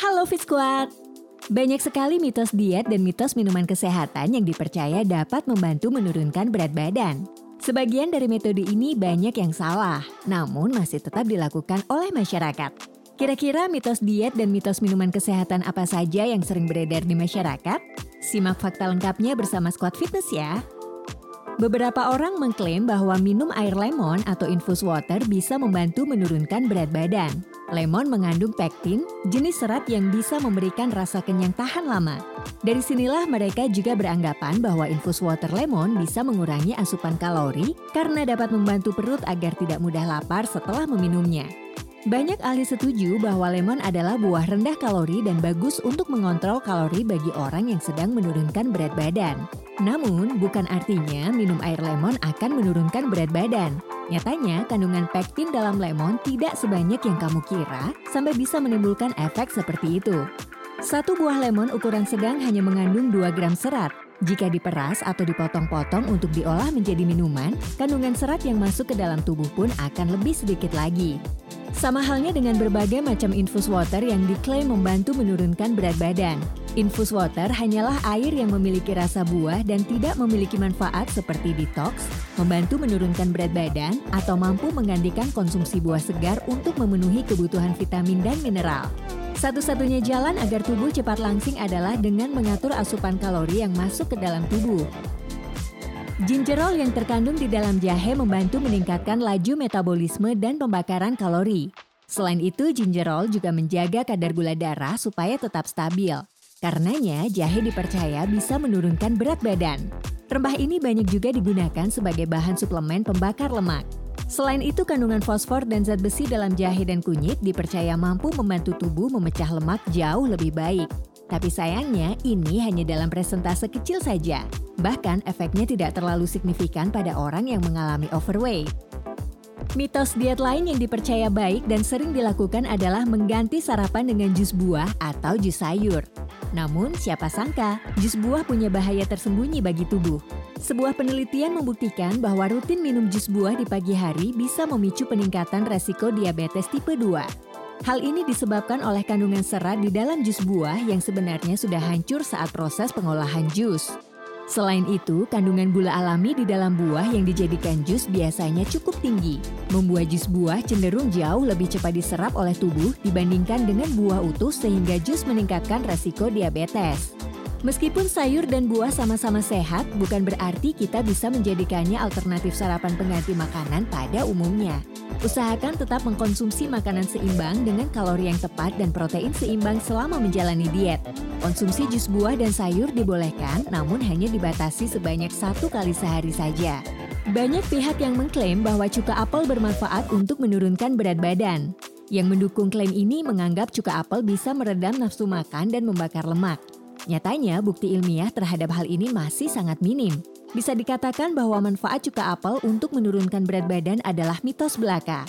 Halo Fit Squad! Banyak sekali mitos diet dan mitos minuman kesehatan yang dipercaya dapat membantu menurunkan berat badan. Sebagian dari metode ini banyak yang salah, namun masih tetap dilakukan oleh masyarakat. Kira-kira mitos diet dan mitos minuman kesehatan apa saja yang sering beredar di masyarakat? Simak fakta lengkapnya bersama Squad Fitness ya. Beberapa orang mengklaim bahwa minum air lemon atau infus water bisa membantu menurunkan berat badan. Lemon mengandung pektin, jenis serat yang bisa memberikan rasa kenyang tahan lama. Dari sinilah mereka juga beranggapan bahwa infus water lemon bisa mengurangi asupan kalori karena dapat membantu perut agar tidak mudah lapar setelah meminumnya. Banyak ahli setuju bahwa lemon adalah buah rendah kalori dan bagus untuk mengontrol kalori bagi orang yang sedang menurunkan berat badan. Namun, bukan artinya minum air lemon akan menurunkan berat badan. Nyatanya, kandungan pektin dalam lemon tidak sebanyak yang kamu kira sampai bisa menimbulkan efek seperti itu. Satu buah lemon ukuran sedang hanya mengandung 2 gram serat. Jika diperas atau dipotong-potong untuk diolah menjadi minuman, kandungan serat yang masuk ke dalam tubuh pun akan lebih sedikit lagi. Sama halnya dengan berbagai macam infus water yang diklaim membantu menurunkan berat badan. Infus water hanyalah air yang memiliki rasa buah dan tidak memiliki manfaat seperti detox, membantu menurunkan berat badan, atau mampu menggantikan konsumsi buah segar untuk memenuhi kebutuhan vitamin dan mineral. Satu-satunya jalan agar tubuh cepat langsing adalah dengan mengatur asupan kalori yang masuk ke dalam tubuh. Gingerol yang terkandung di dalam jahe membantu meningkatkan laju metabolisme dan pembakaran kalori. Selain itu, gingerol juga menjaga kadar gula darah supaya tetap stabil. Karenanya, jahe dipercaya bisa menurunkan berat badan. Rempah ini banyak juga digunakan sebagai bahan suplemen pembakar lemak. Selain itu, kandungan fosfor dan zat besi dalam jahe dan kunyit dipercaya mampu membantu tubuh memecah lemak jauh lebih baik. Tapi sayangnya, ini hanya dalam presentase kecil saja. Bahkan, efeknya tidak terlalu signifikan pada orang yang mengalami overweight. Mitos diet lain yang dipercaya baik dan sering dilakukan adalah mengganti sarapan dengan jus buah atau jus sayur. Namun, siapa sangka jus buah punya bahaya tersembunyi bagi tubuh. Sebuah penelitian membuktikan bahwa rutin minum jus buah di pagi hari bisa memicu peningkatan resiko diabetes tipe 2. Hal ini disebabkan oleh kandungan serat di dalam jus buah yang sebenarnya sudah hancur saat proses pengolahan jus. Selain itu, kandungan gula alami di dalam buah yang dijadikan jus biasanya cukup tinggi, membuat jus buah cenderung jauh lebih cepat diserap oleh tubuh dibandingkan dengan buah utuh sehingga jus meningkatkan resiko diabetes. Meskipun sayur dan buah sama-sama sehat, bukan berarti kita bisa menjadikannya alternatif sarapan pengganti makanan pada umumnya. Usahakan tetap mengkonsumsi makanan seimbang dengan kalori yang tepat dan protein seimbang selama menjalani diet. Konsumsi jus buah dan sayur dibolehkan, namun hanya dibatasi sebanyak satu kali sehari saja. Banyak pihak yang mengklaim bahwa cuka apel bermanfaat untuk menurunkan berat badan. Yang mendukung klaim ini menganggap cuka apel bisa meredam nafsu makan dan membakar lemak. Nyatanya, bukti ilmiah terhadap hal ini masih sangat minim. Bisa dikatakan bahwa manfaat cuka apel untuk menurunkan berat badan adalah mitos belaka.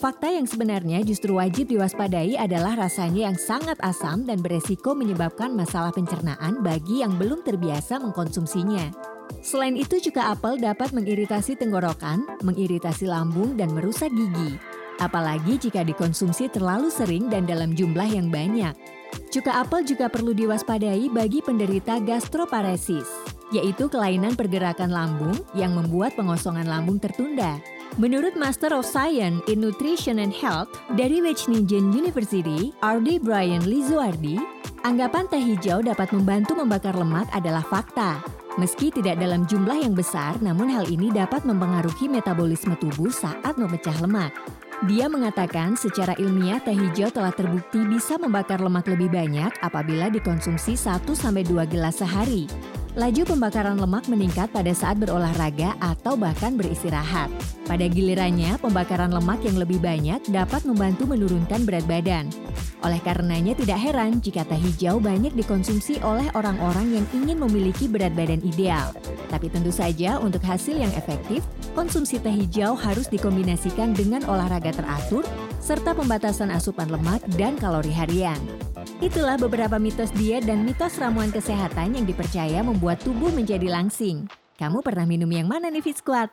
Fakta yang sebenarnya justru wajib diwaspadai adalah rasanya yang sangat asam dan beresiko menyebabkan masalah pencernaan bagi yang belum terbiasa mengkonsumsinya. Selain itu, cuka apel dapat mengiritasi tenggorokan, mengiritasi lambung, dan merusak gigi. Apalagi jika dikonsumsi terlalu sering dan dalam jumlah yang banyak. Cuka apel juga perlu diwaspadai bagi penderita gastroparesis yaitu kelainan pergerakan lambung yang membuat pengosongan lambung tertunda. Menurut Master of Science in Nutrition and Health dari Wageningen University, R.D. Brian Lizuardi, anggapan teh hijau dapat membantu membakar lemak adalah fakta. Meski tidak dalam jumlah yang besar, namun hal ini dapat mempengaruhi metabolisme tubuh saat memecah lemak. Dia mengatakan secara ilmiah teh hijau telah terbukti bisa membakar lemak lebih banyak apabila dikonsumsi 1-2 gelas sehari. Laju pembakaran lemak meningkat pada saat berolahraga atau bahkan beristirahat. Pada gilirannya, pembakaran lemak yang lebih banyak dapat membantu menurunkan berat badan. Oleh karenanya tidak heran jika teh hijau banyak dikonsumsi oleh orang-orang yang ingin memiliki berat badan ideal. Tapi tentu saja untuk hasil yang efektif, konsumsi teh hijau harus dikombinasikan dengan olahraga teratur serta pembatasan asupan lemak dan kalori harian. Itulah beberapa mitos diet dan mitos ramuan kesehatan yang dipercaya membuat tubuh menjadi langsing. Kamu pernah minum yang mana nih Fit Squad?